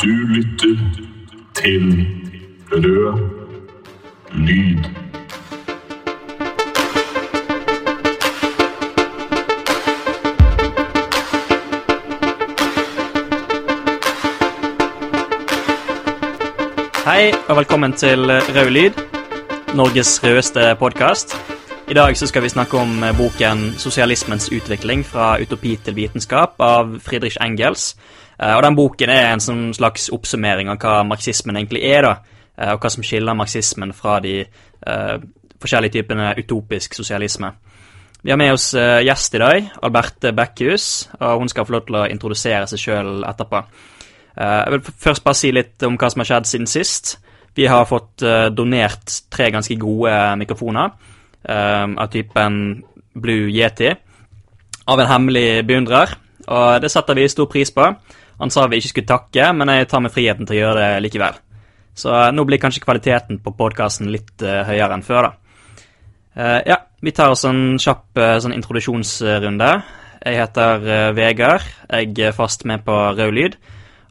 Du lytter til Rød lyd. Hei og velkommen til Rød lyd, Norges rødeste podkast. I dag så skal vi snakke om boken 'Sosialismens utvikling fra utopi til vitenskap' av Friedrich Engels. Eh, Og den boken er en sånn slags oppsummering av hva marxismen egentlig er, da. eh, Og hva som skiller marxismen fra de uh, forskjellige typene utopisk sosialisme. Vi har med oss gjest i dag, Alberte Bekkhus, og hun skal få lov til å introdusere seg sjøl etterpå. Jeg vil først bare si litt om hva som har skjedd siden sist. Vi har fått donert tre ganske gode mikrofoner av typen Blue Yeti av en hemmelig beundrer, og det setter vi stor pris på. Han sa vi ikke skulle takke, men jeg tar meg friheten til å gjøre det likevel. Så eh, nå blir kanskje kvaliteten på podkasten litt uh, høyere enn før, da. Uh, ja, vi tar oss en kjapp uh, sånn introduksjonsrunde. Jeg heter Vegard. Jeg er fast med på Rød lyd,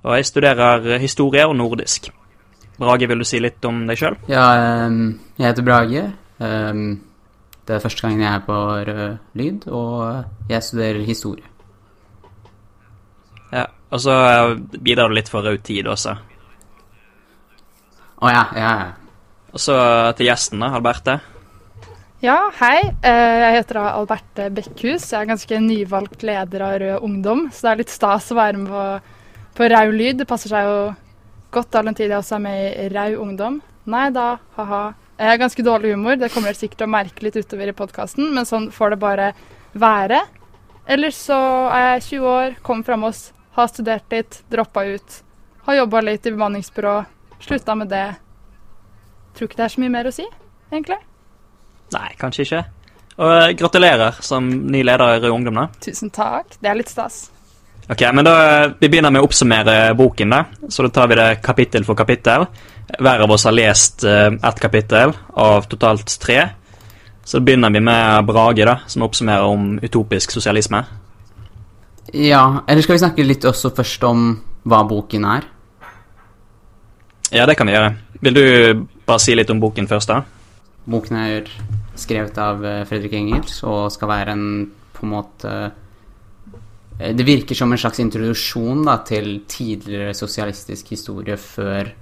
og jeg studerer historie og nordisk. Brage, vil du si litt om deg sjøl? Ja, um, jeg heter Brage. Um, det er første gangen jeg er på Rød Lyd, og jeg studerer historie. Ja. Og så eh, bidrar du litt for Rød tid også. Å ja, ja, ja. Og så til gjesten, da, Alberte. Ja, hei. Eh, Jeg heter da Alberte Bekkhus. Jeg er ganske nyvalgt leder av Rød Ungdom, så det er litt stas å være med på, på Rau Lyd. Det passer seg jo godt all den tid jeg også er med i Rau Ungdom. Nei da, ha-ha. Jeg har ganske dårlig humor, det kommer dere sikkert til å merke litt utover i podkasten, men sånn får det bare være. Ellers så er jeg 20 år, kommer fra Moss, har studert litt, droppa ut. Har jobba litt i bemanningsbyrå, slutta med det. Tror ikke det er så mye mer å si, egentlig. Nei, kanskje ikke. Og eh, gratulerer som ny leder i Rød Ungdom, da. Tusen takk. Det er litt stas. Ok, men da eh, Vi begynner med å oppsummere boken, da. Så da tar vi det kapittel for kapittel. Hver av oss har lest uh, ett kapittel av totalt tre. Så begynner vi med Brage, da, som oppsummerer om utopisk sosialisme. Ja, eller skal vi snakke litt også først om hva boken er? Ja, det kan vi gjøre. Vil du bare si litt om boken først, da? Boken er skrevet av eh, Fredrik Engels og skal være en på en måte eh, Det virker som en slags introduksjon da, til tidligere sosialistisk historie før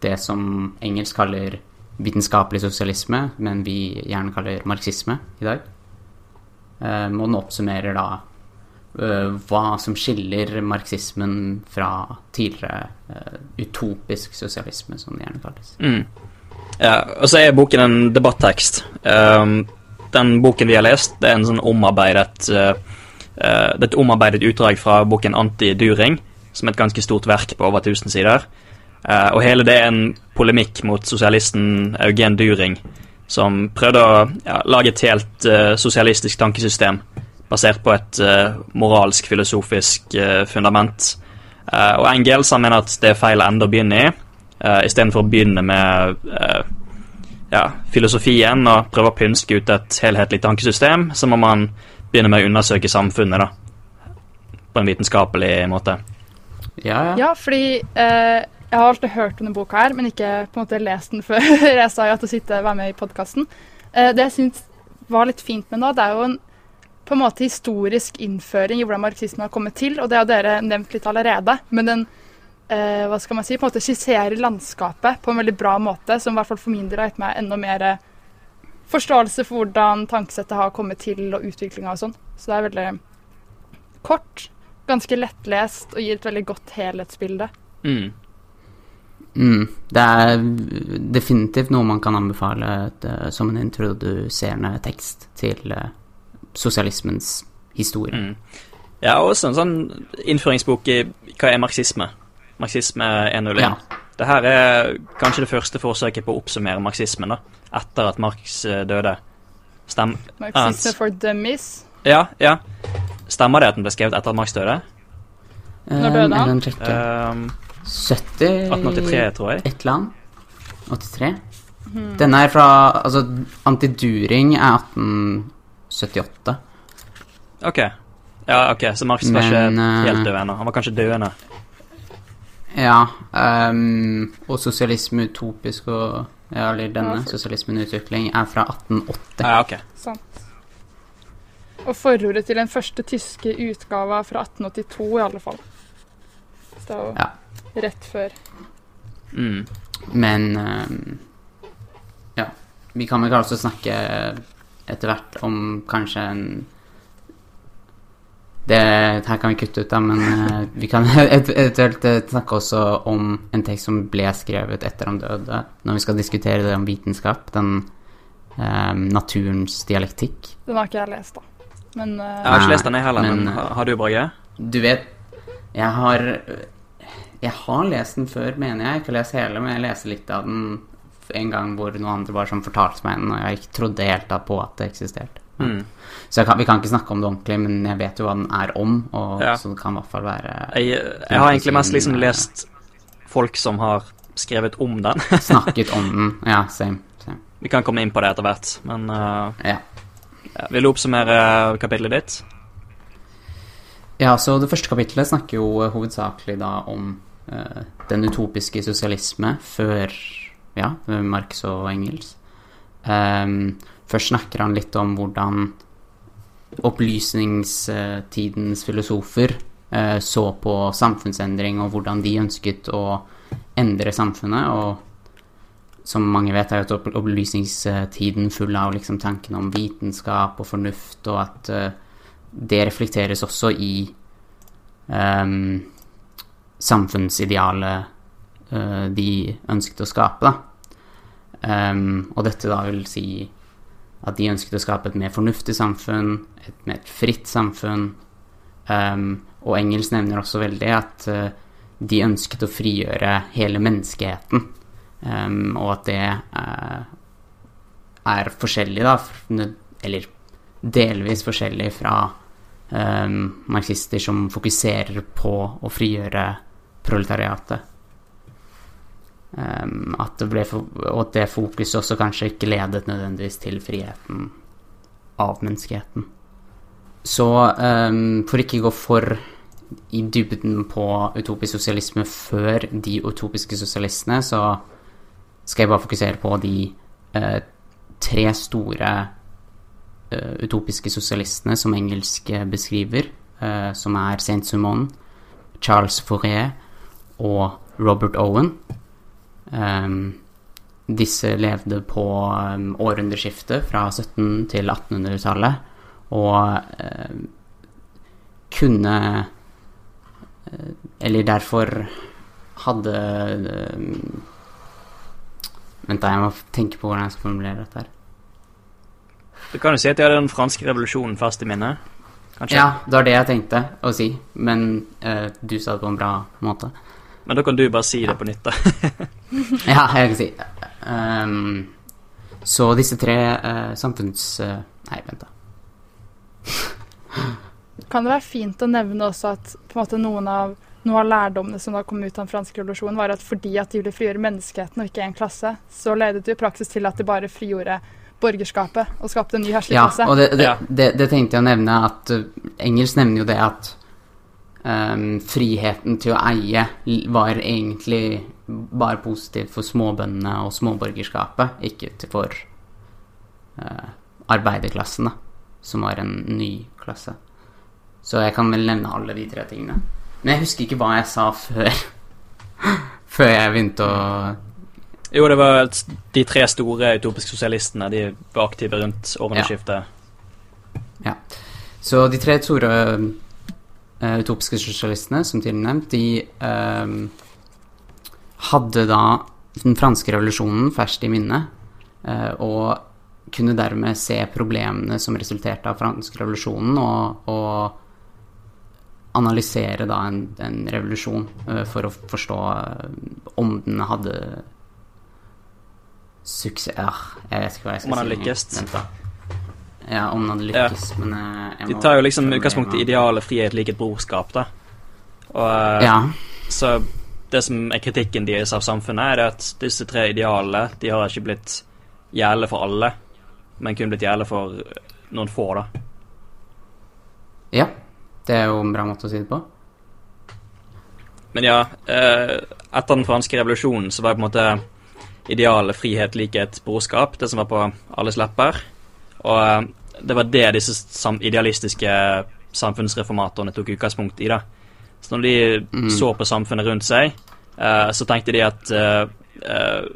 det som Engels kaller vitenskapelig sosialisme, men vi gjerne kaller marxisme i dag. Um, og den oppsummerer da eh, hva som skiller marxismen fra tidligere eh, utopisk sosialisme, som det gjerne kalles. Mm. Ja, og så er boken en debattekst. Um, den boken vi har lest, det er en sånn omarbeidet uh, Det er et omarbeidet utdrag fra boken Anti-During, som er et ganske stort verk på over 1000 sider. Uh, og hele det er en polemikk mot sosialisten Eugen During, som prøvde å ja, lage et helt uh, sosialistisk tankesystem basert på et uh, moralsk, filosofisk uh, fundament. Uh, og Engels han mener at det er feil ende å begynne i. Uh, Istedenfor å begynne med uh, ja, filosofien og prøve å pynske ut et helhetlig tankesystem, så må man begynne med å undersøke samfunnet, da. På en vitenskapelig måte. Ja, ja. Ja, fordi eh, jeg har alltid hørt om denne boka her, men ikke på en måte lest den før jeg sa ja til å sitte være med i podkasten. Eh, det jeg syns var litt fint med nå, det er jo en på en måte historisk innføring i hvordan marxismen har kommet til, og det har dere nevnt litt allerede. Men den eh, hva skal man si, på en måte skisserer landskapet på en veldig bra måte, som i hvert fall for min del har gitt meg enda mer eh, forståelse for hvordan tankesettet har kommet til, og utviklinga og sånn. Så det er veldig kort, ganske lettlest og gir et veldig godt helhetsbilde. Mm. Mm, det er definitivt noe man kan anbefale eh, som en introduserende tekst til eh, sosialismens historie. Mm. Ja, og også en sånn innføringsbok i hva er marxisme. Marxisme 101. Ja. Det her er kanskje det første forsøket på å oppsummere marxismen, da. Etter at Marx eh, døde. Stem... Marxisme for dummies. Ja, ja. Stemmer det at den ble skrevet etter at Marx døde? Når døde Eh, han? Um, 70 1883, tror jeg. Et eller annet. 83. Hmm. Denne er fra Altså, Antiduring er 1878. Ok. Ja, ok, så Marx var Men, ikke eh, helt død ennå. Han var kanskje døende. Ja. Um, og sosialisme utopisk og Ja, eller denne, Ja, sosialismen i utvikling, er fra 1880. Ja, ok. Sant. Og forordet til den første tyske utgava fra 1882, i alle fall. Så det er jo Ja. rett før. Mm. Men um, Ja. Vi kan vel også snakke etter hvert om kanskje en det her kan vi kutte ut, da, men eh, vi kan eventuelt eh, snakke også om en tekst som ble skrevet etter han døde, når vi skal diskutere det om vitenskap. Den ehm, naturens dialektikk. Den har ikke jeg lest, da. Men uh... Jeg har ikke lest den, jeg heller, men, Men, har har du, Brage? Du vet Jeg har Jeg har lest den før, mener jeg. Ikke lest hele, men jeg leser litt av den en gang hvor noen andre bare som fortalte meg den, og jeg ikke trodde helt da på at det eksisterte. Mm. Så kan, vi kan ikke snakke om det ordentlig, men jeg vet jo hva den er om, og Ja. så det kan i hvert fall være Jeg, jeg har egentlig mest liksom lest folk som har skrevet om den. Snakket om den. Ja, same. same. Vi kan komme inn på det etter hvert, men uh, Ja. Vil du oppsummere kapitlet ditt? Ja, så det første kapittelet snakker jo eh, hovedsakelig da om uh, den utopiske sosialisme før ja, Marx og Engels. Um, først snakker han litt om hvordan opplysningstidens filosofer uh, så på samfunnsendring, og hvordan de ønsket å endre samfunnet. Og som mange vet, er jo opplysningstiden full av liksom tanken om vitenskap og fornuft, og at uh, det reflekteres også i um, samfunnsidealet de ønsket å skape, da. Og dette da vil si at de ønsket å skape et mer fornuftig samfunn, et mer fritt samfunn. Og Engels nevner også veldig at eh, de ønsket å frigjøre hele menneskeheten, og at det eh, er forskjellig, da, eller delvis forskjellig fra marxister som fokuserer på å frigjøre proletariatet. Ehm, at det ble for, og det fokuset også kanskje ikke ledet nødvendigvis til friheten av menneskeheten. Så um, for ikke å gå for i dybden på utopisk sosialisme før de utopiske sosialistene, så skal jeg bare fokusere på de uh, tre store uh, utopiske sosialistene som engelsk eh, beskriver, uh, som er Saint-Simon, Charles Fourier og Robert Owen. Ehm, disse levde på um, århundreskiftet fra 1700- til 1800-tallet, og eh, kunne eh, Eller derfor hadde Vent, da, jeg må tenke på hvordan jeg skal formulere dette her. Du kan jo si at de hadde den franske revolusjonen fast i minnet. Kanskje? Ja, det var det jeg tenkte å si, men uh, du sa det på en bra måte. Men da kan du bare si det på nytt, da. Ja, jeg kan si um, Så disse tre uh, samfunns... Uh, nei, vent, da. kan det være fint å nevne også at på en måte noen av noe av lærdommene som da kom ut av den franske revolusjonen, var at fordi at de ville frigjøre menneskeheten og ikke én klasse, så ledet det i praksis til at de bare frigjorde borgerskapet og skapte en ny Ja, herskerklasse. og det, det, Ja. det, det tenkte jeg å nevne at uh, Engels nevner jo det at ehm, friheten til å eie var egentlig bare positivt for småbøndene og småborgerskapet, ikke for uh, arbeiderklassen, da, som var en ny klasse. Så jeg kan vel nevne alle de tre tingene. Men jeg husker ikke hva jeg sa før Før jeg begynte å Jo, det var de tre store utopiske sosialistene. De var aktive rundt årene Ja. Så de tre store utopiske sosialistene, som tidligere nevnt, de eh, hadde da den franske revolusjonen ferskt i minne, eh, og kunne dermed se problemene som resulterte av fransk revolusjonen, og, og analysere da en, en revolusjon uh, for å forstå uh, om den hadde suksess uh, Jeg vet ikke hva jeg skal Om den har lykkes. Ja, om den hadde lykkes, men eh, De tar jo liksom utgangspunkt i idealet frihet, likhet, brorskap, da. Og eh, Ja. Så det som er kritikken deres av samfunnet, er at disse tre idealene de har ikke blitt gjelde for alle, men kun blitt gjelde for noen få, da. ja. Det er jo en bra måte å si det på. men ja, eh, etter den franske revolusjonen så var det på en måte idealet frihet, likhet, brorskap, det som var på alles lepper. Og det var det disse sam idealistiske samfunnsreformatorene tok utgangspunkt i. da. Så når de Mm. så på samfunnet rundt seg, uh, så tenkte de at uh, uh,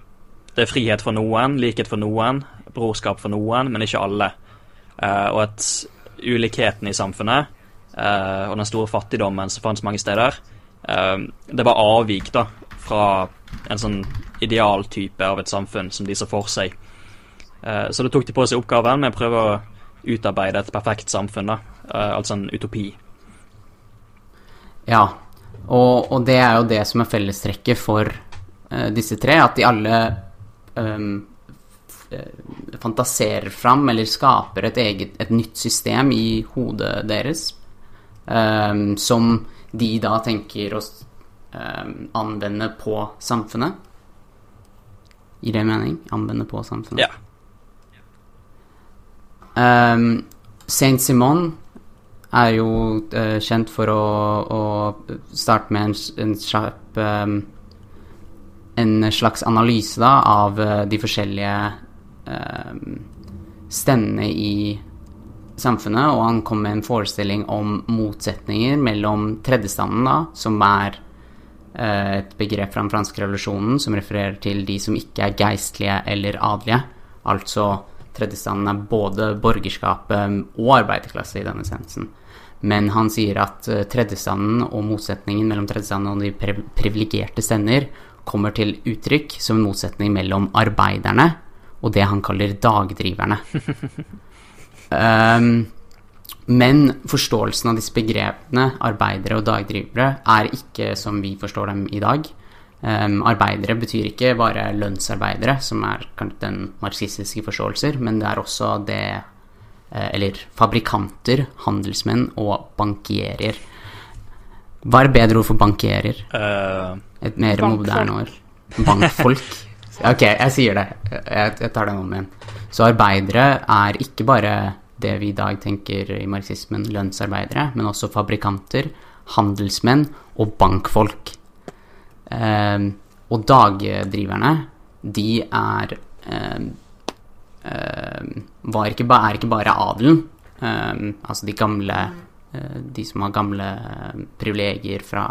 det er frihet for noen, likhet for noen, brorskap for noen, men ikke alle. Og at ulikheten i samfunnet og den store fattigdommen som fantes mange steder, det var avvik da, fra en sånn idealtype av et samfunn som de så for seg. Så da tok de på seg oppgaven med å prøve å utarbeide et perfekt samfunn, da. Eh, altså en utopi. Ja, og, og det er jo det som er fellestrekket for uh, disse tre, at de alle um, fantaserer fram eller skaper et eget, et nytt system i hodet deres, um, som de da tenker å ehm, anvende på samfunnet. Gir det mening? Anvende på samfunnet? Ja. Um, Saint Simon er jo uh, kjent for å, å starte med en, en sharp, um, En slags analyse da, av uh, de forskjellige um, stemmene i samfunnet, og han kom med en forestilling om motsetninger mellom tredjestanden, da, som er uh, et begrep fra den franske revolusjonen som refererer til de som ikke er geistlige eller adelige. Altså tredjestanden er både borgerskapet og arbeiderklasse i denne sensen. Men han sier at eh, tredjestanden og motsetningen mellom tredjestanden og de priv- privilegerte stender kommer til uttrykk som en motsetning mellom arbeiderne og det han kaller dagdriverne. Um, men forståelsen av disse begrepene, arbeidere og dagdrivere, er ikke som vi forstår dem i dag. Um, arbeidere betyr ikke bare lønnsarbeidere, som er kanskje den marxistiske forståelser, men det er også det eh, Eller fabrikanter, handelsmenn og bankierer. Hva er bedre ord for bankierer? Uh, Et mer Bankfolk. moderne ord. Bankfolk. Ok, jeg sier det. Jeg, jeg tar den om igjen. Så arbeidere er ikke bare det vi i dag tenker i marxismen, lønnsarbeidere, men også fabrikanter, handelsmenn og bankfolk. Ehm, og dagdriverne, de er ehm, var ikke er ikke bare adelen. Ehm, altså de gamle eh, De som har gamle privilegier fra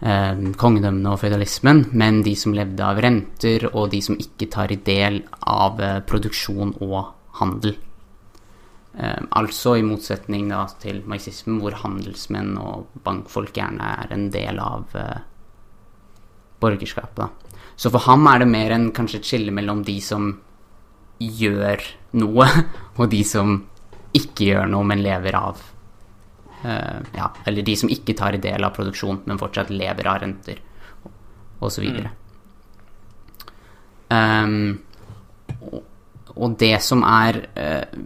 eh, kongedømmene og føydalismen, men de som levde av renter, og de som ikke tar i del av eh, produksjon og handel. Eh, altså i motsetning da, til marxismen, hvor handelsmenn og bankfolk gjerne er en del av eh, borgerskapet. Da. Så for ham er det mer enn kanskje et skille mellom de som gjør noe, og de som ikke gjør noe, men lever av uh, ja, eller de som ikke tar del av produksjon, men fortsatt lever av renter, så videre. Um, og, og det som er eh,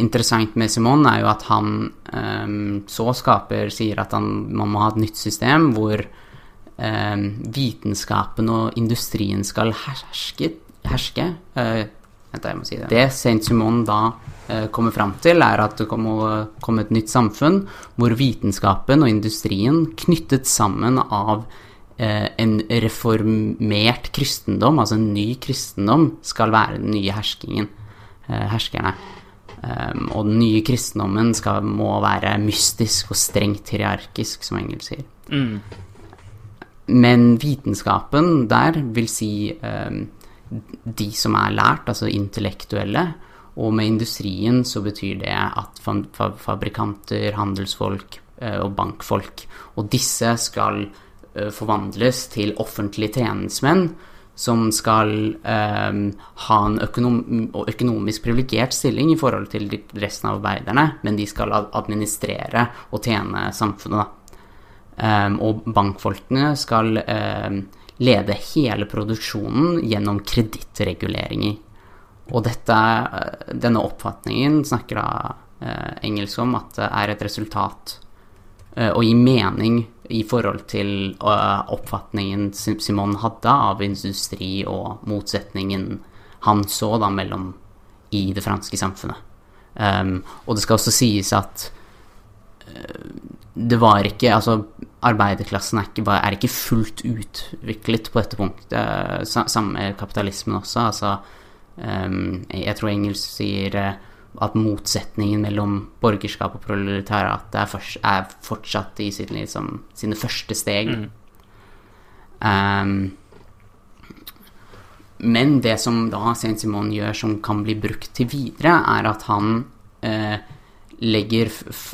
interessant med Simon, er jo at han um, så skaper Sier at han, man må ha et nytt system hvor vitenskapen og industrien skal herske. herske eh, si det. Det Saint Simon da eh, kommer fram til, er at det kommer komme et nytt samfunn hvor vitenskapen og industrien knyttet sammen av eh, en reformert kristendom, altså en ny kristendom, skal være den nye herskingen, eh, herskerne. Um, og den nye kristendommen skal, må være mystisk og strengt hierarkisk, som Engel sier. mm, Men vitenskapen der vil si um, de som er lært, altså intellektuelle. Og med industrien så betyr det at fa fa fabrikanter, handelsfolk eh, og bankfolk Og disse skal eh, forvandles til offentlige tjenestemenn som skal eh, ha en økonom økonomisk privilegert stilling i forhold til resten av arbeiderne, men de skal administrere og tjene samfunnet. da. Um, og bankfolkene skal um, lede hele produksjonen gjennom kredittreguleringer. Og dette, uh, denne oppfatningen snakker da uh, engelsk om at det er et resultat uh, å gi mening i forhold til oppfatningen Simon hadde av industri og motsetningen han så da mellom i det franske samfunnet. Um, og det skal også sies at det var ikke Altså, arbeiderklassen er ikke, bare, er ikke fullt utviklet på dette punktet. Samme Samme kapitalismen også. Altså, ehm, jeg tror Engels sier eh, at motsetningen mellom borgerskap og proletariat er, først, er fortsatt i sitt, liksom, sine første steg. Ehm, men det som da Saint-Simon gjør som kan bli brukt til videre, er at han eh, legger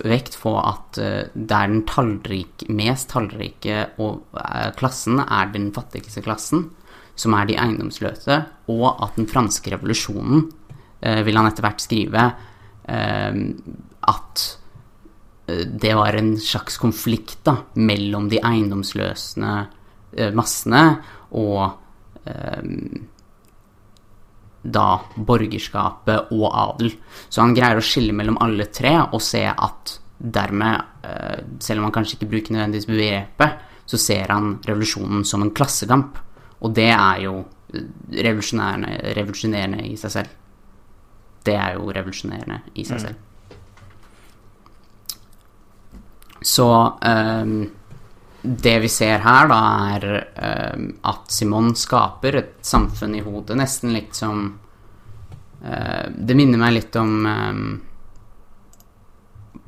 vekt på at eh, det er den tallrik, mest tallrike og, eh, klassen er den fattigste klassen, som er de eiendomsløse, og at den franske revolusjonen, eh, vil han etter hvert skrive, at det var en slags konflikt da, mellom de eiendomsløsende eh, massene og eh, da borgerskapet og adel. Så han greier å skille mellom alle tre og se at dermed, eh, selv om han kanskje ikke bruker nødvendigvis begrepet, så ser han revolusjonen som en klassekamp. Og det er jo eh, revolusjonerende, i seg selv. Det er jo revolusjonerende i seg selv. Så ehm, det vi ser her, da, er uh, at Simon skaper et samfunn i hodet, nesten litt som uh, Det minner meg litt om um,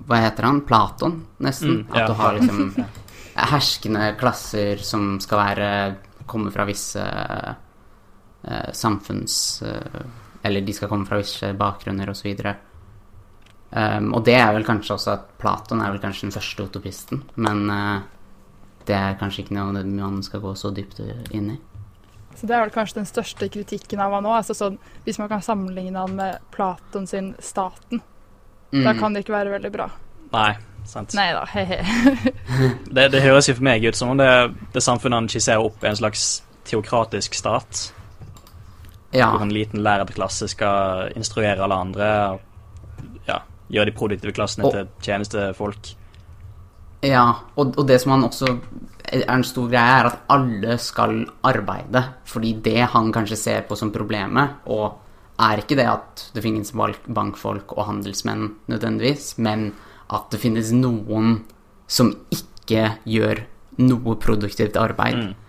Hva heter han? Platon, nesten. Mm, ja. At du har liksom herskende klasser som skal være Komme fra visse uh, samfunns... eh, eller de skal komme fra visse bakgrunner, osv. Um, og det er vel kanskje også at Platon er vel kanskje den første utopisten, men eh, det er kanskje ikke noe man skal gå så dypt inn i. Så det er vel kanskje den største kritikken av han òg. Altså sånn, hvis man kan sammenligne han med Platon sin Staten, da Mm. kan det ikke være veldig bra. Nei, sant. Nei da, he-he. Det, det høres jo for meg ut som om det, det samfunnet han skisserer opp, er en slags teokratisk stat. Ja, Hvor en liten lærerklasse skal instruere alle andre. og Ja, gjøre de produktive klassene Og- til tjenestefolk. Ja. Og, og det som han også er en stor greie, er at alle skal arbeide. Fordi det han kanskje ser på som problemet, og er ikke det at det finnes bankfolk og handelsmenn nødvendigvis, men at det finnes noen som ikke gjør noe produktivt arbeid. Mm.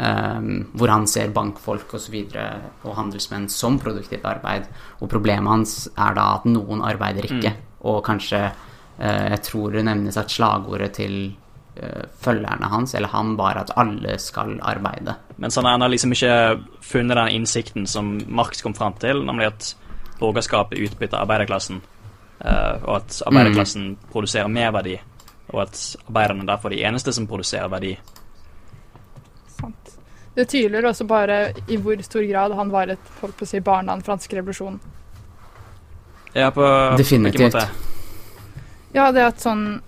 Um, hvor han ser bankfolk og så videre og handelsmenn som produktivt arbeid. Og problemet hans er da at noen arbeider ikke. Og kanskje Jeg tror det nevnes at slagordet til eh, følgerne hans, eller han, var at alle skal arbeide. Mens han han har liksom ikke funnet den innsikten som Marx kom fram til, nemlig at borgerskapet utbytter arbeiderklassen, eh, og at arbeiderklassen produserer merverdi, og at arbeiderne derfor er de eneste som produserer verdi. Sant. Det tydeliggjør også bare i hvor stor grad han var et holdt på å si, barn av den franske revolusjonen. Ja, på Definitivt. hvilken måte? Ja, det at sånn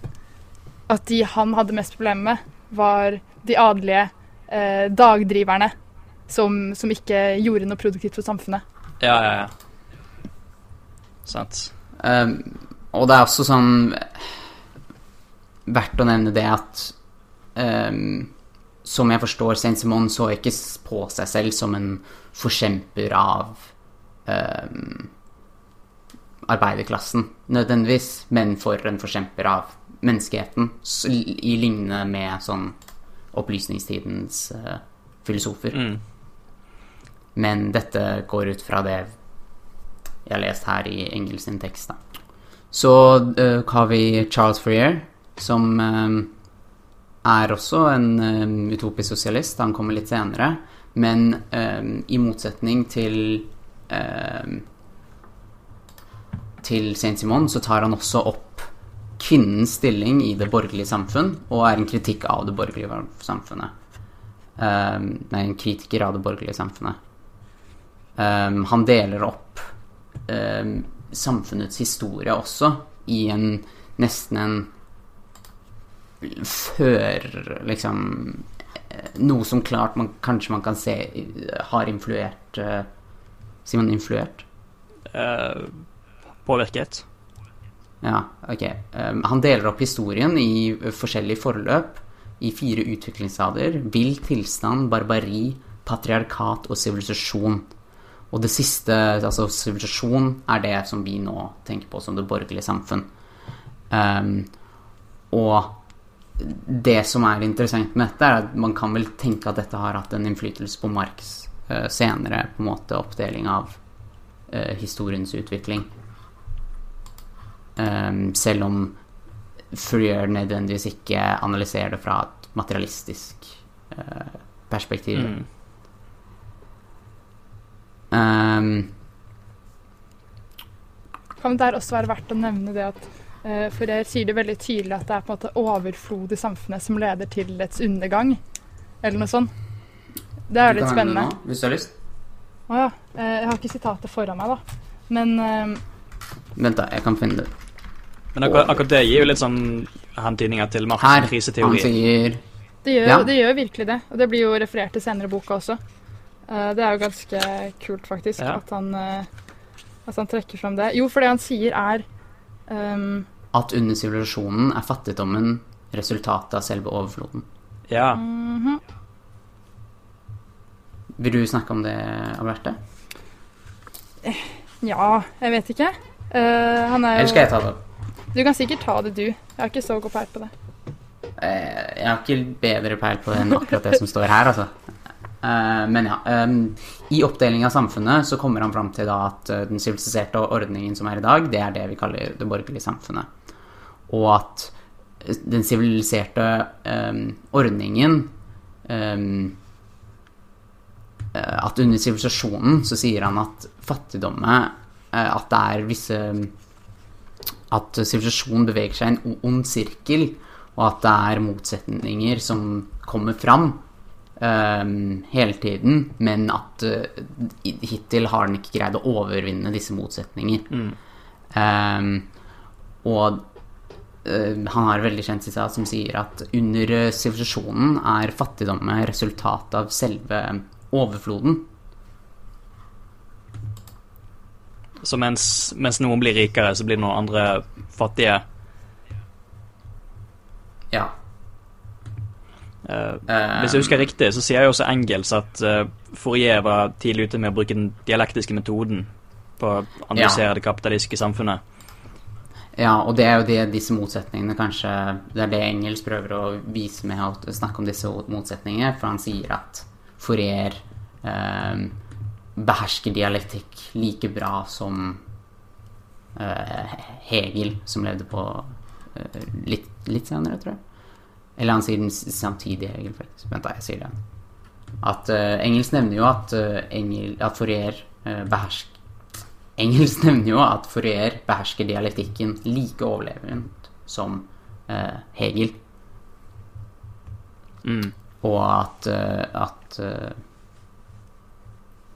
At de han hadde mest problemer med, var de adelige eh, dagdriverne som, som ikke gjorde noe produktivt for samfunnet. Ja, ja, ja. Sant. Um, og det er også sånn Verdt å nevne det at um, Som jeg forstår, Saint-Simon så ikke på seg selv som en forkjemper av um, arbeiderklassen, nødvendigvis, men for en forkjemper av menneskeheten, i lignende med sånn opplysningstidens uh, filosofer. Mm. Men dette går ut fra det jeg har lest her i Engels sin tekst. Da. Så uh, har vi Charles Freer, som uh, er også en eh, utopisk sosialist. Han kommer litt senere. Men eh, i motsetning til eh, til Saint-Simon så tar han også opp kvinnens stilling i det borgerlige samfunn, og er en kritikk av det borgerlige samfunnet. Um, nei, en kritiker av det borgerlige samfunnet. Um, han deler opp um, samfunnets historie også i en nesten en før liksom eh, Noe som klart man, kanskje man kan se eh, har influert uh, Sier man influert? Eh, påvirket. Ja, ok. Um, han deler opp historien i uh, forskjellige forløp i fire utviklingsstadier. Vill tilstand, barbari, patriarkat og sivilisasjon. Og det siste, altså sivilisasjon, er det som vi nå tenker på som det borgerlige samfunn. Um, og det som er interessant med dette, er at man kan vel tenke at dette har hatt en innflytelse på Marx uh, senere på en måte oppdeling av uh, historiens utvikling. Um, selv om Freer nødvendigvis ikke analyserer det fra et materialistisk uh, perspektiv. Mm. Um, Kan det også være verdt å nevne det at uh, Fourier sier det veldig tydelig at det er på en måte overflod i samfunnet som leder til dets undergang, eller noe sånt. Det er litt kan spennende. nå, hvis du har lyst. Å ja. eh, jeg har ikke sitatet foran meg, da. Men uh, Vent, da. Jeg kan finne det. Men akkurat, akkurat det gir jo litt sånn hentydninger til Her. Han kriseteori. sier det, gjør, Ja. det gjør virkelig det. Og det blir jo referert til senere i boka også. Eh, det er jo ganske kult, faktisk, Ja. at, han, eh, at han trekker fram det. Jo, for det han sier er ehm, at under sivilisasjonen er fattigdommen resultatet av selve overfloden. Ja. mhm. Vil du snakke om det, Alberte? Ja, jeg vet ikke. Eh, han er Eller skal jeg ta det opp? Du kan sikkert ta det, du. Jeg har ikke så god peil på det. Eh, Jeg har ikke bedre peil på det enn akkurat det som står her, altså. Eh, Men ja. I oppdeling av samfunnet så kommer han fram til at eh, den siviliserte ordningen som er i dag, det er det vi kaller det borgerlige samfunnet. Og at den siviliserte ordningen At under sivilisasjonen så sier han at fattigdommen eh, At det er visse At sivilisasjonen beveger seg i en ond sirkel, og at det er motsetninger som kommer fram um, hele tiden, men at uh, hittil har den ikke greid å overvinne disse motsetninger. Ehm, og uh, han har veldig kjent seg som sier at under eh, sivilisasjonen er fattigdommen resultatet av selve overfloden. Så mens, mens noen blir rikere, så blir noen andre fattige. Ja. Uh, hvis jeg husker riktig, så sier jo også Engels at uh, Fourier var tidlig ute med å bruke den dialektiske metoden på å analysere det kapitalistiske samfunnet. Ja, og det er jo det, disse motsetningene kanskje Det er det Engels prøver å vise med å snakke om disse motsetningene, for han sier at Fourier eh, behersker dialektikk like bra som uh, Hegel, som levde på uh, litt, litt senere, tror jeg. Eller han sier den samtidig, Hegel, faktisk. Vent, da, jeg sier det. At uh, Engels nevner jo at, uh, Engel, at Fourier eh, behersker Engels nevner jo at Fourier behersker dialektikken like overlevende som Hegel. Mm. Og at, at eh,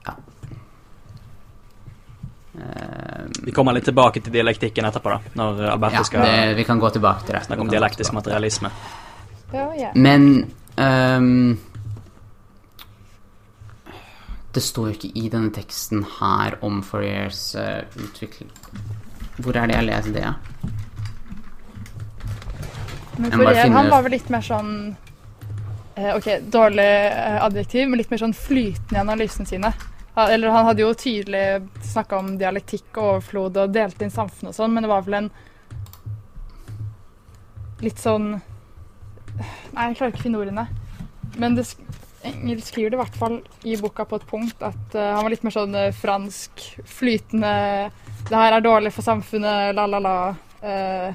Ja. Eh, Vi kommer litt tilbake til dialektikken etterpå, da, når Alberte ja, skal det, vi kan gå tilbake til det. snakke om dialektisk materialisme. Ja, ja. Men um, Det står jo ikke i denne teksten her om Fouriers uh, utvikling Hvor er det jeg leser det? Men Fourier, han var vel litt mer sånn eh, Ok, dårlig eh, adjektiv, men litt mer sånn flytende i analysene sine. Eller han hadde jo tydelig snakka om dialektikk og overflod og delte inn samfunnet og sånn, men det var vel en litt sånn Nei, jeg klarer ikke å finne ordene. Men det, Engel skriver det i hvert fall i boka på et punkt at uh, han var litt mer sånn eh, fransk, flytende Det her er dårlig for samfunnet, la-la-la. Uh,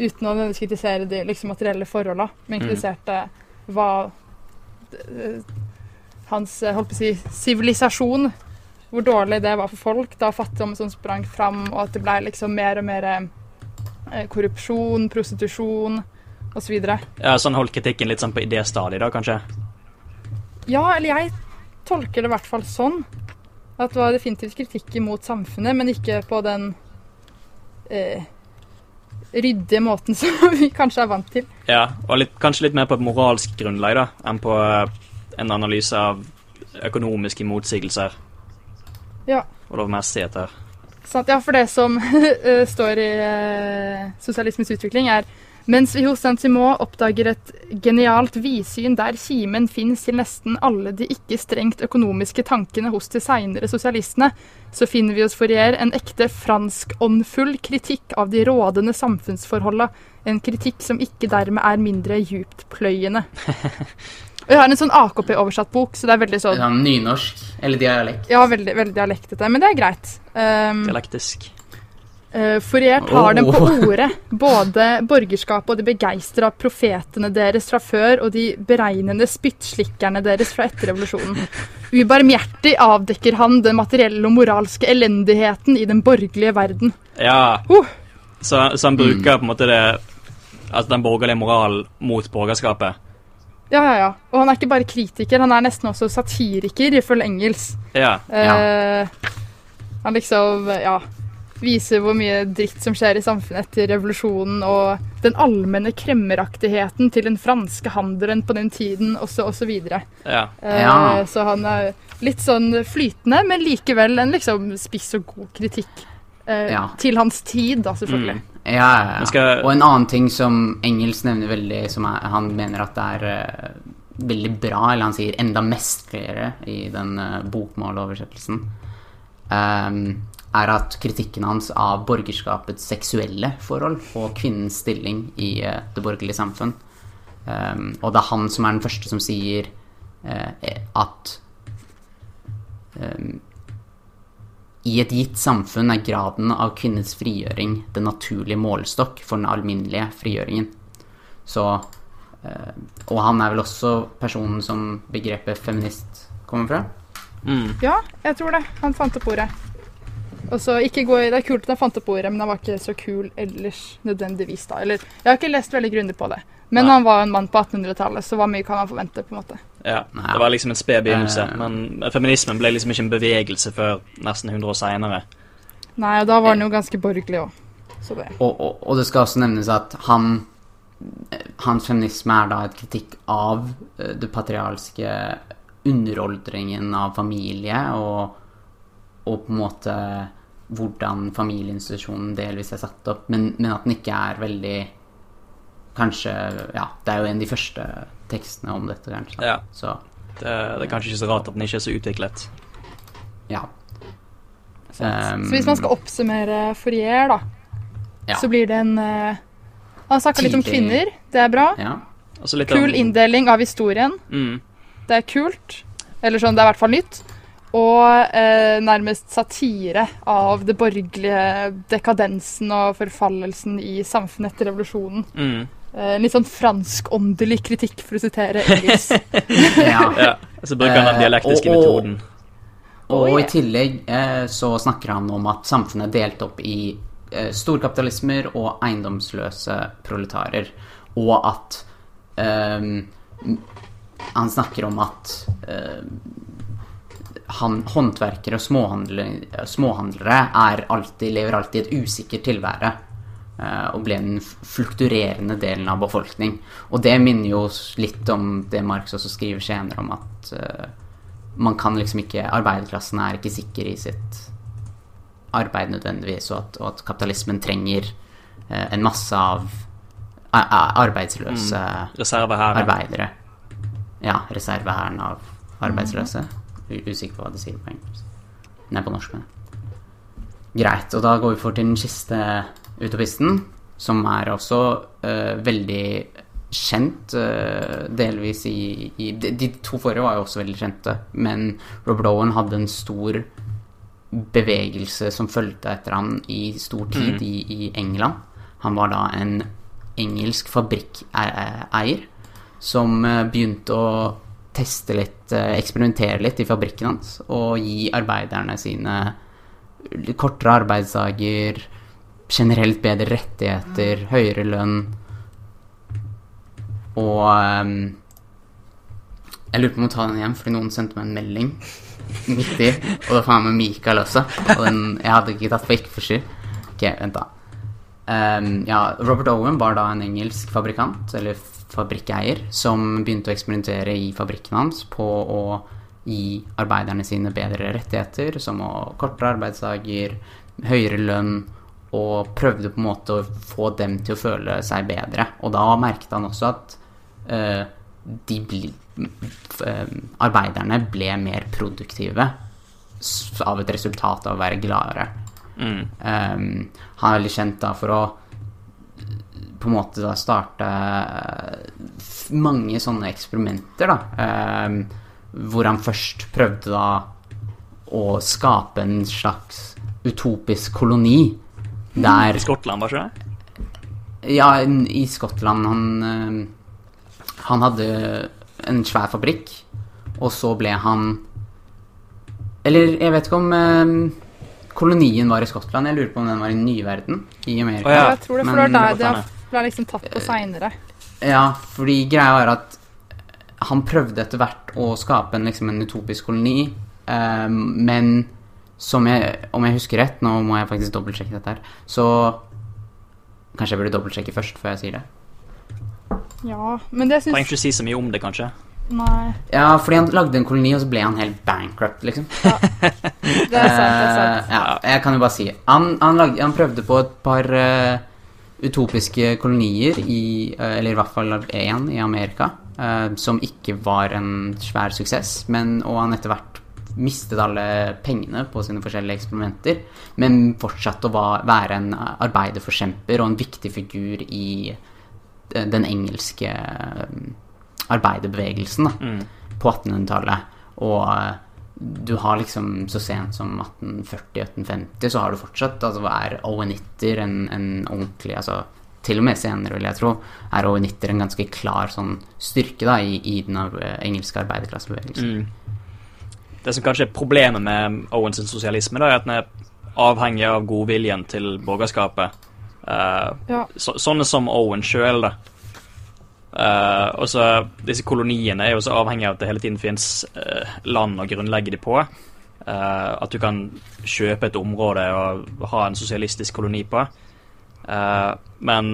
uten å kritisere de liksom, materielle forholda, men Mm. kritiserte hva eh, hans eh, holdt på å si, sivilisasjon Hvor dårlig det var for folk da fattigdommen som sprang fram, og at det ble liksom mer og mer eh, korrupsjon, prostitusjon osv. Ja, sånn holdt kritikken litt sånn på idéstadiet, da, kanskje? Ja, eller jeg tolker det i hvert fall sånn. At det var definitivt kritikk imot samfunnet, men ikke på den eh, ryddige måten som vi kanskje er vant til. Ja, og litt, kanskje litt mer på et moralsk grunnlag, da, enn på eh, en analyse av økonomiske motsigelser Ja. og lovmessigheter. Sant? Ja, for det som eh, står i uh, sosialismens utvikling, er Mens vi hos Saint-Simon oppdager et genialt vidsyn der kimen fins til nesten alle de ikke strengt økonomiske tankene hos de seinere sosialistene, så finner vi hos Fourier en ekte franskåndfull kritikk av de rådende samfunnsforholda. En kritikk som ikke dermed er mindre djupt pløyende. Og jeg har en sånn AKP-oversatt bok, så det er veldig sånn Sånn nynorsk, eller dialekt. Ja, veldig, veldig dialektete, men det er greit. Um, Dialektisk. Uh, har tar dem på ordet, både borgerskapet og de begeistra profetene deres fra før og de beregnende spyttslikkerne deres fra etter revolusjonen. Ubarmhjertig avdekker han den materielle og moralske elendigheten i den borgerlige verden. Ja. Uh. Så, så han bruker på en måte det Altså den borgerlige moralen mot borgerskapet. Ja, ja, ja. Og han er ikke bare kritiker, han er nesten også satiriker, ifølge Engels. Ja. Eh, han liksom, ja Viser hvor mye dritt som skjer i samfunnet etter revolusjonen, og den allmenne kremmeraktigheten til den franske handelen på den tiden, også, og så videre. ja. Eh, Ja. Så han er litt sånn flytende, men likevel en liksom spiss og god kritikk. Eh, Ja. Til hans tid, da, selvfølgelig. Mm. Ja, ja, ja. Og en annen ting som Engels nevner veldig, som er, han mener at det er uh, veldig bra, eller han sier enda mestligere i den uh, bokmåloversettelsen, um, er at kritikken hans av borgerskapets seksuelle forhold og kvinnens stilling i uh, det borgerlige samfunn um, Og det er han som er den første som sier eh, at ehm, i et gitt samfunn er graden av kvinnens frigjøring den naturlige målestokk for den alminnelige frigjøringen. Så eh, Og han er vel også personen som begrepet feminist kommer fra? Mm. Ja, jeg tror det. Han fant opp ordet. Også, ikke gå i, Det er kult at han fant opp ordet, men han var ikke så kul ellers nødvendigvis. da. Eller, Jeg har ikke lest veldig grundig på det. Men Nei. han var en mann på 1800-tallet, så hva mye kan man forvente? på en måte? Ja. Nei. Det var liksom en sped begynnelse. Eh. Men feminismen ble liksom ikke en bevegelse før nesten 100 år seinere. Nei, og da var han jo ganske borgerlig òg. Og, og, og det skal også nevnes at han Hans feminisme er da et kritikk av eh, det patrialske underoldringen av familie og, og på en måte hvordan familieinstitusjonen delvis er satt opp, men, men at den ikke er veldig Kanskje Ja, det er jo en av de første tekstene om dette, kanskje. Ja. Så Det, det er kanskje ikke så rart at den ikke er så utviklet. ja. Så hvis man skal oppsummere Fourier, da, Ja. så blir det en uh, Han snakka litt om kvinner, det er bra. ja. Altså litt Kul om- inndeling av historien, Mm. det er kult. Eller sånn, det er i hvert fall nytt. Og eh, nærmest satire av det borgerlige dekadensen og forfallelsen i samfunnet etter revolusjonen. Mm. Eh, litt sånn franskåndelig kritikk, for å sitere Ellis. ja. Ja. Så bruker han den Eh, dialektiske uh, og- metoden. Og og, i tillegg uh, så snakker han om at samfunnet er delt opp i uh, storkapitalismer og eiendomsløse proletarer. Og at ehm, Han snakker om at ehm, han, håndverkere og småhandlere, småhandlere er alltid, lever alltid i et usikkert tilvære. Eh, og ble den flukturerende delen av befolkning. Og det minner jo litt om det Marx også skriver senere om at eh, man kan liksom ikke Arbeiderklassen er ikke sikker i sitt arbeid nødvendigvis, og at, og at kapitalismen trenger eh, en masse av arbeidsløse mm, reservehæren. ja. arbeidere. Ja, reservehæren av arbeidsløse. U usikker på hva det sier på engelsk. Nei, på norsk, men. Greit, og da går vi for til den siste utopisten, som er også uh, veldig kjent, uh, delvis i, i de, de to forrige var jo også veldig kjente, men Rob Lowen hadde en stor bevegelse som fulgte etter han i stor tid i, i England. Han var da en engelsk fabrikkeier som eh, begynte å teste litt, eksperimentere litt i fabrikken hans, og gi arbeiderne sine kortere arbeidsdager, generelt bedre rettigheter, høyere lønn. Og um, jeg lurer på om å ta den igjen, fordi noen sendte meg en melding midt i, og det var meg Mikael også. Og den, jeg hadde ikke tatt på ikke for sky. Ok, vent da. Um, ja, Robert Owen var da en engelsk fabrikant, eller fabrikkeier, som begynte å eksperimentere i fabrikken hans på å gi arbeiderne sine bedre rettigheter, som å kortere arbeidsdager, høyere lønn og prøvde på en måte å få dem til å føle seg bedre. Og da merket han også at uh, de bli, uh, arbeiderne ble mer produktive av et resultat av å være gladere. Mm. Um, han er veldig kjent da for å på en måte da starte mange sånne eksperimenter, da. Um, hvor han først prøvde da å skape en slags utopisk koloni. Der I Skottland, var ikke det? Ja, i Skottland han eh, Han hadde en svær fabrikk, og så ble han Eller jeg vet ikke om eh, kolonien var i Skottland. Jeg lurer på om den var i Nyverden i Amerika. Oh, ja. Jeg tror det, for Men- det var der det ble liksom tatt på seinere. Ja, fordi greia var at han prøvde etter hvert å skape en, liksom, en utopisk koloni, um, men som jeg, om jeg husker rett, nå må jeg faktisk dobbeltsjekke dette her, så Kanskje jeg burde dobbeltsjekke først før jeg sier det. Ja, men det syns Trenger ikke si så mye om det, kanskje. Nei, Ja, fordi han lagde en koloni, og så ble han helt bankrupt, liksom. det er sant. det er sant. Eh, ja, jeg kan jo bare si Han, han, lagde, han prøvde på et par uh, utopiske kolonier i uh, Eller i hvert fall én i Amerika, uh, som ikke var en svær suksess. Men, og han etter hvert mistet alle pengene på sine forskjellige eksperimenter, men fortsatte å være en arbeiderforkjemper og en viktig figur i eh, den engelske eh, arbeiderbevegelsen. da Mm. på 1800-tallet. Og eh, du har liksom så sent som 1840-1850 så har du fortsatt altså er owenitter en, en ordentlig altså Til og med senere, vil jeg tro, er owenitter en ganske klar sånn styrke da i, i den engelske arbeiderklassebevegelsen. Mm. Det som kanskje er problemet med Owens sosialisme, da, er at den er avhengig av godviljen til borgerskapet. Uh, Ja. så, sånne som Owen sjøl, da. Uh, og så Disse koloniene er jo så avhengig av at det hele tiden fins land å grunnlegge de på. Eh, at du kan kjøpe et område og ha en sosialistisk koloni på. Eh, men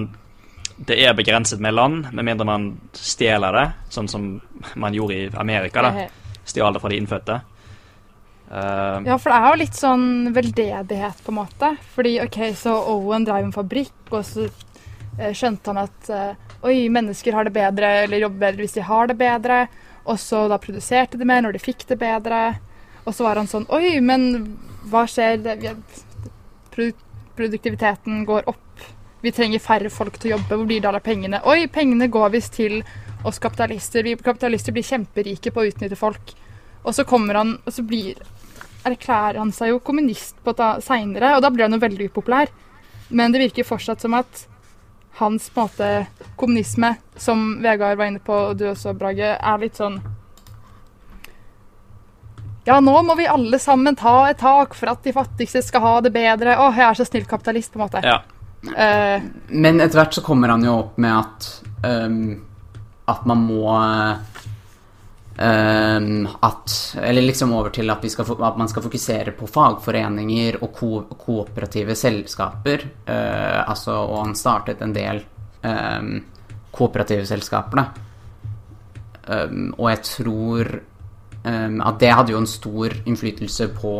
det er begrenset med land, med mindre man stjeler det, sånn som man gjorde i Amerika. da Stjal det fra de innfødte. Eh, Ja, for det er jo litt sånn veldedighet, på en måte. Fordi OK, så Owen drev en fabrikk, og så eh, skjønte han at uh, oi, mennesker har det bedre, eller jobber bedre hvis de har det bedre. Og så da produserte de mer når de fikk det bedre. Og så var han sånn Oi, men hva skjer? Produktiviteten går opp. Vi trenger færre folk til å jobbe. Hvor blir det av pengene? Oi, pengene går visst til oss kapitalister. Vi kapitalister blir kjemperike på å utnytte folk. Og så kommer han, og så blir erklærer han seg jo kommunist på seinere, og da blir han jo veldig upopulær. Men det virker fortsatt som at hans på en måte kommunisme, som Vegard var inne på, og du også, Brage, er litt sånn Ja, nå må vi alle sammen ta et tak for at de fattigste skal ha det bedre. Å, jeg er så snill kapitalist, på en måte. ja. Uh, Men etter hvert så kommer han jo opp med at um, At man må At Eller liksom over til at, skal, at man skal fokusere på fagforeninger og ko kooperative selskaper. Uh, altså, og han startet en del um, kooperative selskaper, da. Um, og jeg tror um, at det hadde jo en stor innflytelse på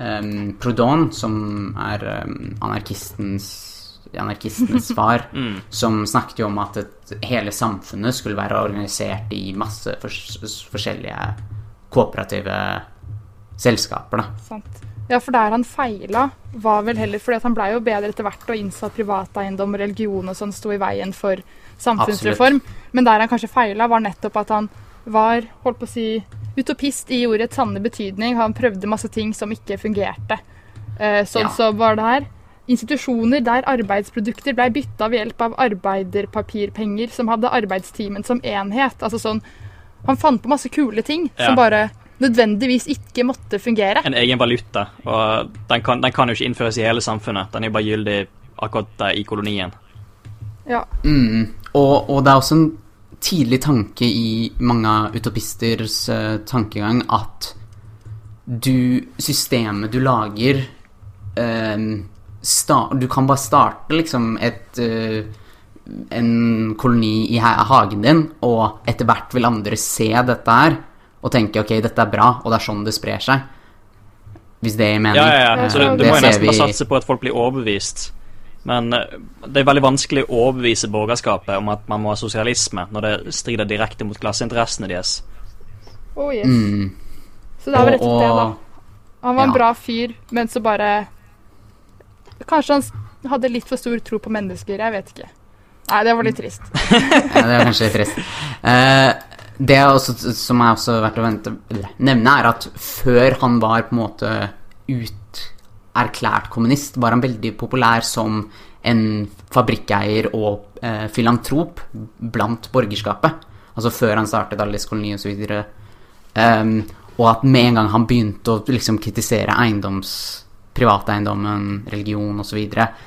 Proudhon, som er ehm, anarkistens anarkistenes far, Mm. som snakket jo om at et, hele samfunnet skulle være organisert i masse fors forskjellige kooperative selskaper, da. Sant. Ja, for der han feila, var vel heller fordi at han blei jo bedre etter hvert og innså at privateiendom og religion og sånn sto i veien for samfunnsreform. Men der han kanskje feila, var nettopp at han var, holdt på å si, utopist i ordets sanne betydning. Han prøvde masse ting som ikke fungerte. Eh, sånn Ja. så var det her institusjoner der arbeidsprodukter blei bytta ved hjelp av arbeiderpapirpenger som hadde arbeidstimen som enhet. Altså sånn Han fant på masse kule ting Ja. som bare nødvendigvis ikke måtte fungere. En egen valuta. Og den kan, den kan jo ikke innføres i hele samfunnet. Den er bare gyldig akkurat der i kolonien. Ja. Mm. Og, og det er også en tidlig tanke i mange utopisters uh, tankegang at du Systemet du lager eh, sta, Du kan bare starte liksom et uh, en koloni i hagen din, og etter hvert vil andre se dette her og tenke ok, dette er bra, og det er sånn det sprer seg. Hvis det gir mening. Ja, ja, ja. Så du, du må jo nesten bare satse på at folk blir overbevist Men eh, det er veldig vanskelig å overbevise borgerskapet om at man må ha sosialisme, når det strider direkte mot klasseinteressene deres. Oh, yes. Mm. Så det er vel rett og slett det, da. Han var en bra fyr, men så bare Kanskje han hadde litt for stor tro på mennesker. Jeg vet ikke. Nei, det var litt trist. Ja, det er kanskje litt trist. Eh, det er også, som er også verdt å vente, nevne, er at før han var på en måte uterklært kommunist, var han veldig populær som en fabrikkeier og eh, filantrop blant borgerskapet. Altså før han startet Alice koloni osv. Um, og at med en gang han begynte å liksom kritisere eiendoms privateiendommen, religion osv.,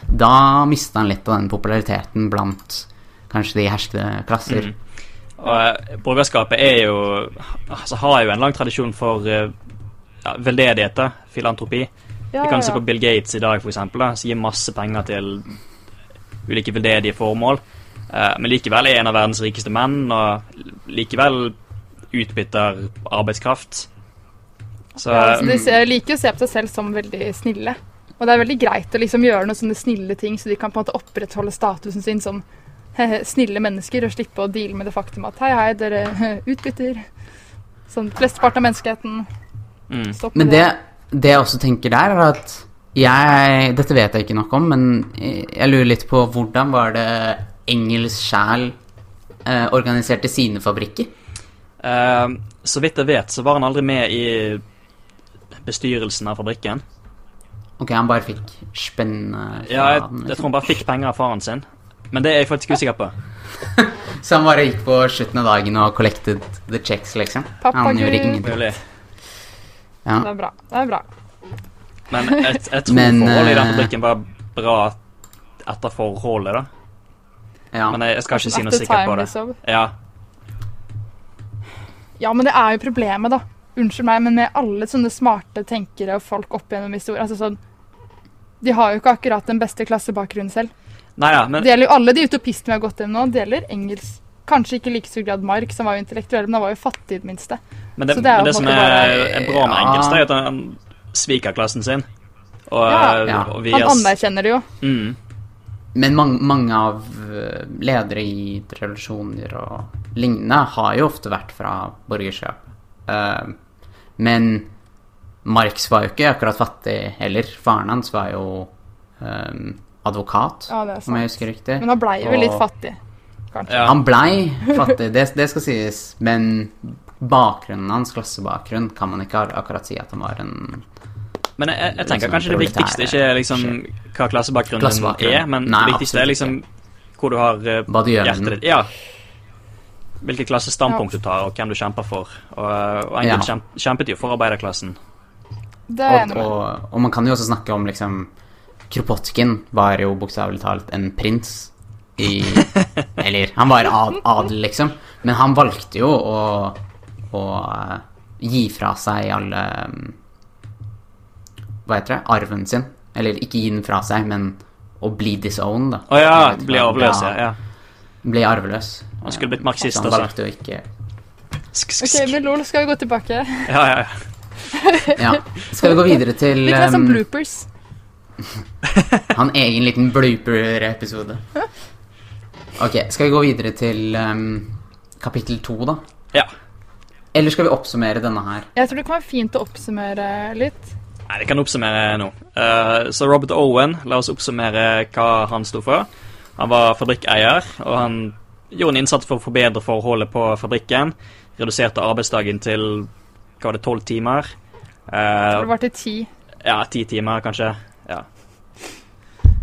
da mista han litt av den populariteten blant kanskje de herskede klasser. Og eh, borgerskapet er jo altså, har jo en lang tradisjon for eh, ja, veldedighet, filantropi. filantropi. Ja, kan ja, se på Bill Gates i dag, da, som gir masse penger til ulike veldedige formål. Eh, men likevel er en av verdens rikeste menn, og likevel utbytter arbeidskraft. Så Ja, så de mm, ser, liker å se på seg selv som veldig snille. Og det er veldig greit å liksom gjøre noen sånne snille ting, så de kan på en måte opprettholde statusen sin som snille mennesker, og slippe å deale med det faktum at hei, hei, dere utbytter. Sånn flesteparten av menneskeheten. mm. Men det, det jeg også tenker der, er at jeg Dette vet jeg ikke nok om, men jeg lurer litt på hvordan var det Engels sjæl eh, organiserte sine fabrikker? Uh, så vidt jeg vet, så var han aldri med i bestyrelsen av fabrikken. Ok, han bare fikk spennende fra Ja, jeg, den, jeg liksom. tror han bare fikk penger av faren sin. Men det er jeg faktisk usikker på. Så han bare gikk på slutten av dagen og collected the checks, liksom? Pappa han gjorde ingenting. Ja. Det er bra. Det er bra. Men jeg, jeg tror Men, forholdet i den eh, fabrikken var bra etter forholdet, da. ja. Men jeg, jeg skal ikke si noe sikkert på det. liksom. Ja, Ja, men det er jo problemet, da. Unnskyld meg, men med alle sånne smarte tenkere og folk opp gjennom historien altså sånn, De har jo ikke akkurat den beste klassebakgrunnen selv. Nei ja, men Det gjelder jo alle de utopistene vi har gått gjennom nå. Det gjelder engelsk. Kanskje ikke i like stor grad Mark, som var jo intellektuell, men han var jo fattig i det minste. Men det, det er men det som er, bare- er bra med engelsk, er at han sviker klassen sin. Og, Ja. Ja. og vi Han er- anerkjenner det jo. Mm. Men mange, mange av eh, ledere i revolusjoner og lignende har jo ofte vært fra borgerskap. Eh, men Marx var jo ikke akkurat fattig heller. Faren hans var jo um, advokat, Ja, om jeg husker riktig. Men han blei vel litt fattig, kanskje. Ja. Han blei fattig, det, det skal sies. Men bakgrunnen hans, klassebakgrunn, kan man ikke akkurat si at han var en Men jeg, jeg, tenker Liksom kanskje det viktigste ikke er liksom hva klassebakgrunnen din er, men Nei, det viktigste er liksom hvor du har med hjertet ditt. Ja. Hvilket klassestandpunkt du tar, og hvem du kjemper for. Og, og Engel Ja. kjempet jo for arbeiderklassen. Det er og, og, og man kan jo også snakke om liksom Kropotkin var jo bokstavelig talt en prins i Eller, han var ad, adel, liksom. Men han valgte jo å, å eh, gi fra seg alle mm, Hva heter det? Arven sin. Eller ikke gi den fra seg, men å bli disowned, da. Å ja, bli arveløs, ja, ja. ja. Bli arveløs. Han skulle blitt marxist, altså. han valgte å ikke Sk, sk, Ok, med men lol, skal vi gå tilbake? Ja, ja, ja. Ja. Skal vi gå videre til Litt mer som um, bloopers. Han egen liten blooper-episode. Ok, skal vi gå videre til um, kapittel to, da? ja. Eller skal vi oppsummere denne her? Jeg tror det kan være fint å oppsummere litt. Nei, vi kan oppsummere nå. Uh, så Robert Owen, la oss oppsummere hva han sto for. Han var fabrikkeier, og han gjorde en innsats for å forbedre forholdet på fabrikken. Reduserte arbeidsdagen til hva var det, tolv timer. Eh, Det var til ti. ja, ti timer, kanskje. Ja.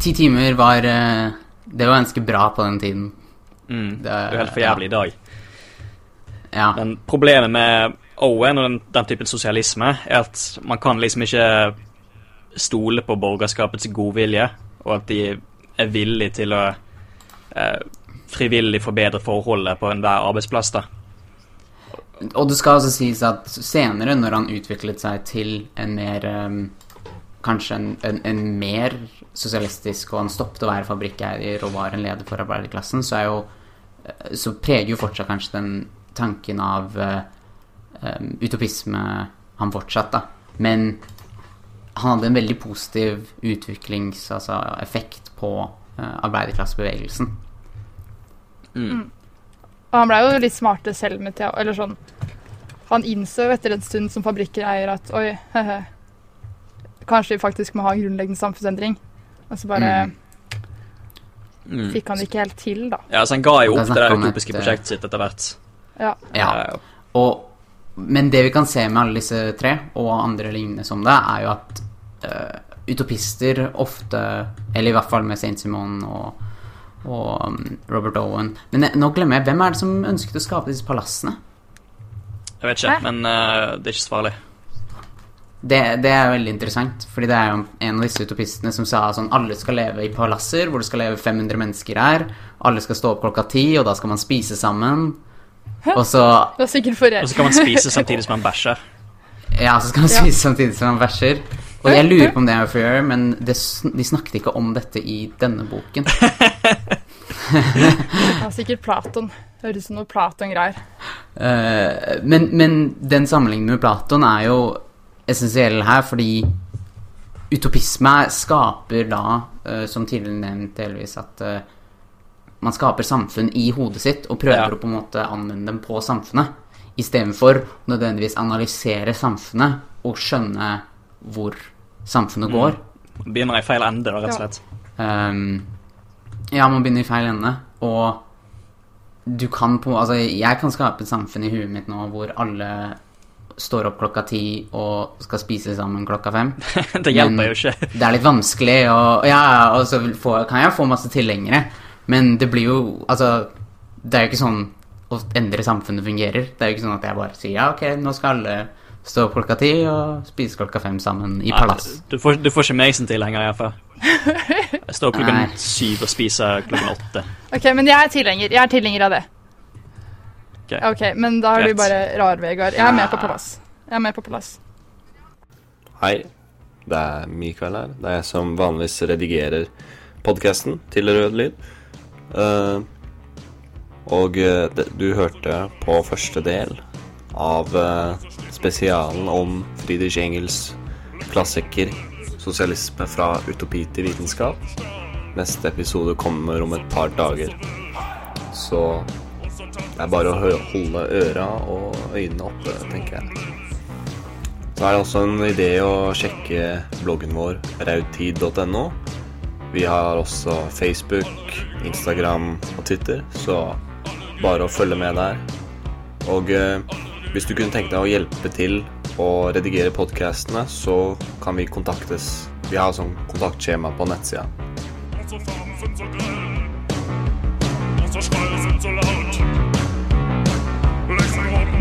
Ti timer var eh, Det var ganske bra på den tiden. Mm. Det Det er jo helt for jævlig i dag. Ja. Men problemet med Owen og den, den typen sosialisme er at man kan liksom ikke stole på borgerskapets godvilje, og at de er villige til å eh, frivillig forbedre forholdet på enhver arbeidsplass. da. Og det skal altså sies at senere, når han utviklet seg til en mer um, Kanskje en, en, en mer sosialistisk, og han stoppet å være fabrikkeier og var en leder for arbeiderklassen, så er jo eh, Så preger jo fortsatt kanskje den tanken av eh, um, utopisme han fortsatt, da. Men han hadde en veldig positiv utviklings... Altså effekt på uh, arbeiderklassebevegelsen. Og han blei jo litt smartere selv med Thea. Eller sånn Han innså jo etter en stund som fabrikkeier at oi, he-he, kanskje vi faktisk må ha en grunnleggende samfunnsendring. Og så bare Mm. Mm. fikk han det ikke helt til, da. Ja, så han ga jo opp det der utopiske eh, prosjektet sitt etter hvert. Ja. Ja. Eh, Og, men det vi kan se med alle disse tre, og andre lignende som det, er jo at uh, utopister ofte Eller i hvert fall med Saint Simon og, og um, Robert Owen Men jeg, nå glemmer jeg, hvem er det som ønsket å skape disse palassene? Jeg vet ikke, Hæ? men uh, det er ikke så farlig. Det, det er veldig interessant, fordi det er jo en av disse utopistene som sa sånn alle skal leve i palasser hvor det skal leve 500 mennesker her, alle skal stå opp klokka ti, og da skal man spise sammen. Og så Og så kan man spise samtidig som man bæsjer. Ja, så skal man Ja. spise samtidig som man bæsjer. Og jeg lurer på om det er fair, men det, de snakket ikke om dette i denne boken. Det var sikkert Platon. Høres ut som noe Platon-greier. Uh, men, men den sammenligningen med Platon er jo essensiell her, fordi utopisme skaper da, uh, som tidligere nevnt delvis, at uh, man skaper samfunn i hodet sitt og prøver Ja. å på en måte anvende dem på samfunnet. Istedenfor nødvendigvis analysere samfunnet og skjønne hvor samfunnet går. Begynner i feil ende, da, rett og Ja. slett. Ehm, ja, man begynner i feil ende, og du kan på Altså, jeg kan skape et samfunn i huet mitt nå hvor alle står opp klokka ti og skal spise sammen klokka fem. det hjelper Men jo ikke. Det er litt vanskelig, og ja, og så få, kan jeg få masse tilhengere, men det blir jo Altså, det er jo ikke sånn å endre samfunnet fungerer. Det er jo ikke sånn at jeg bare sier ja, ok, nå skal alle stå opp klokka ti og spise klokka fem sammen i palass. Du får, du får ikke meg som tilhenger, iallfall. Jeg står opp klokka Nei. syv og spiser klokken åtte. Ok, men jeg er tilhenger. Jeg er tilhenger av det. Ok. Ok, Men da er du bare rar, Vegard. Jeg er med på palass. Jeg er med på palass. Hei, det er Mikael her. Det er jeg som vanligvis redigerer podkasten til Rød Lyd. Uh, og eh, det, du hørte på første del av eh, spesialen om Friedrich Engels klassiker 'Sosialisme fra utopi til vitenskap'. Neste episode kommer om et par dager. Så det er bare å holde øra og øynene oppe, tenker jeg. Så er det også en idé å sjekke bloggen vår raudtid.no. Vi har også Facebook, Instagram og Twitter, så bare å følge med der. Og eh, hvis du kunne tenke deg å hjelpe til å redigere podkastene, så kan vi kontaktes. Vi har sånn kontaktskjema på nettsida. Lesen oben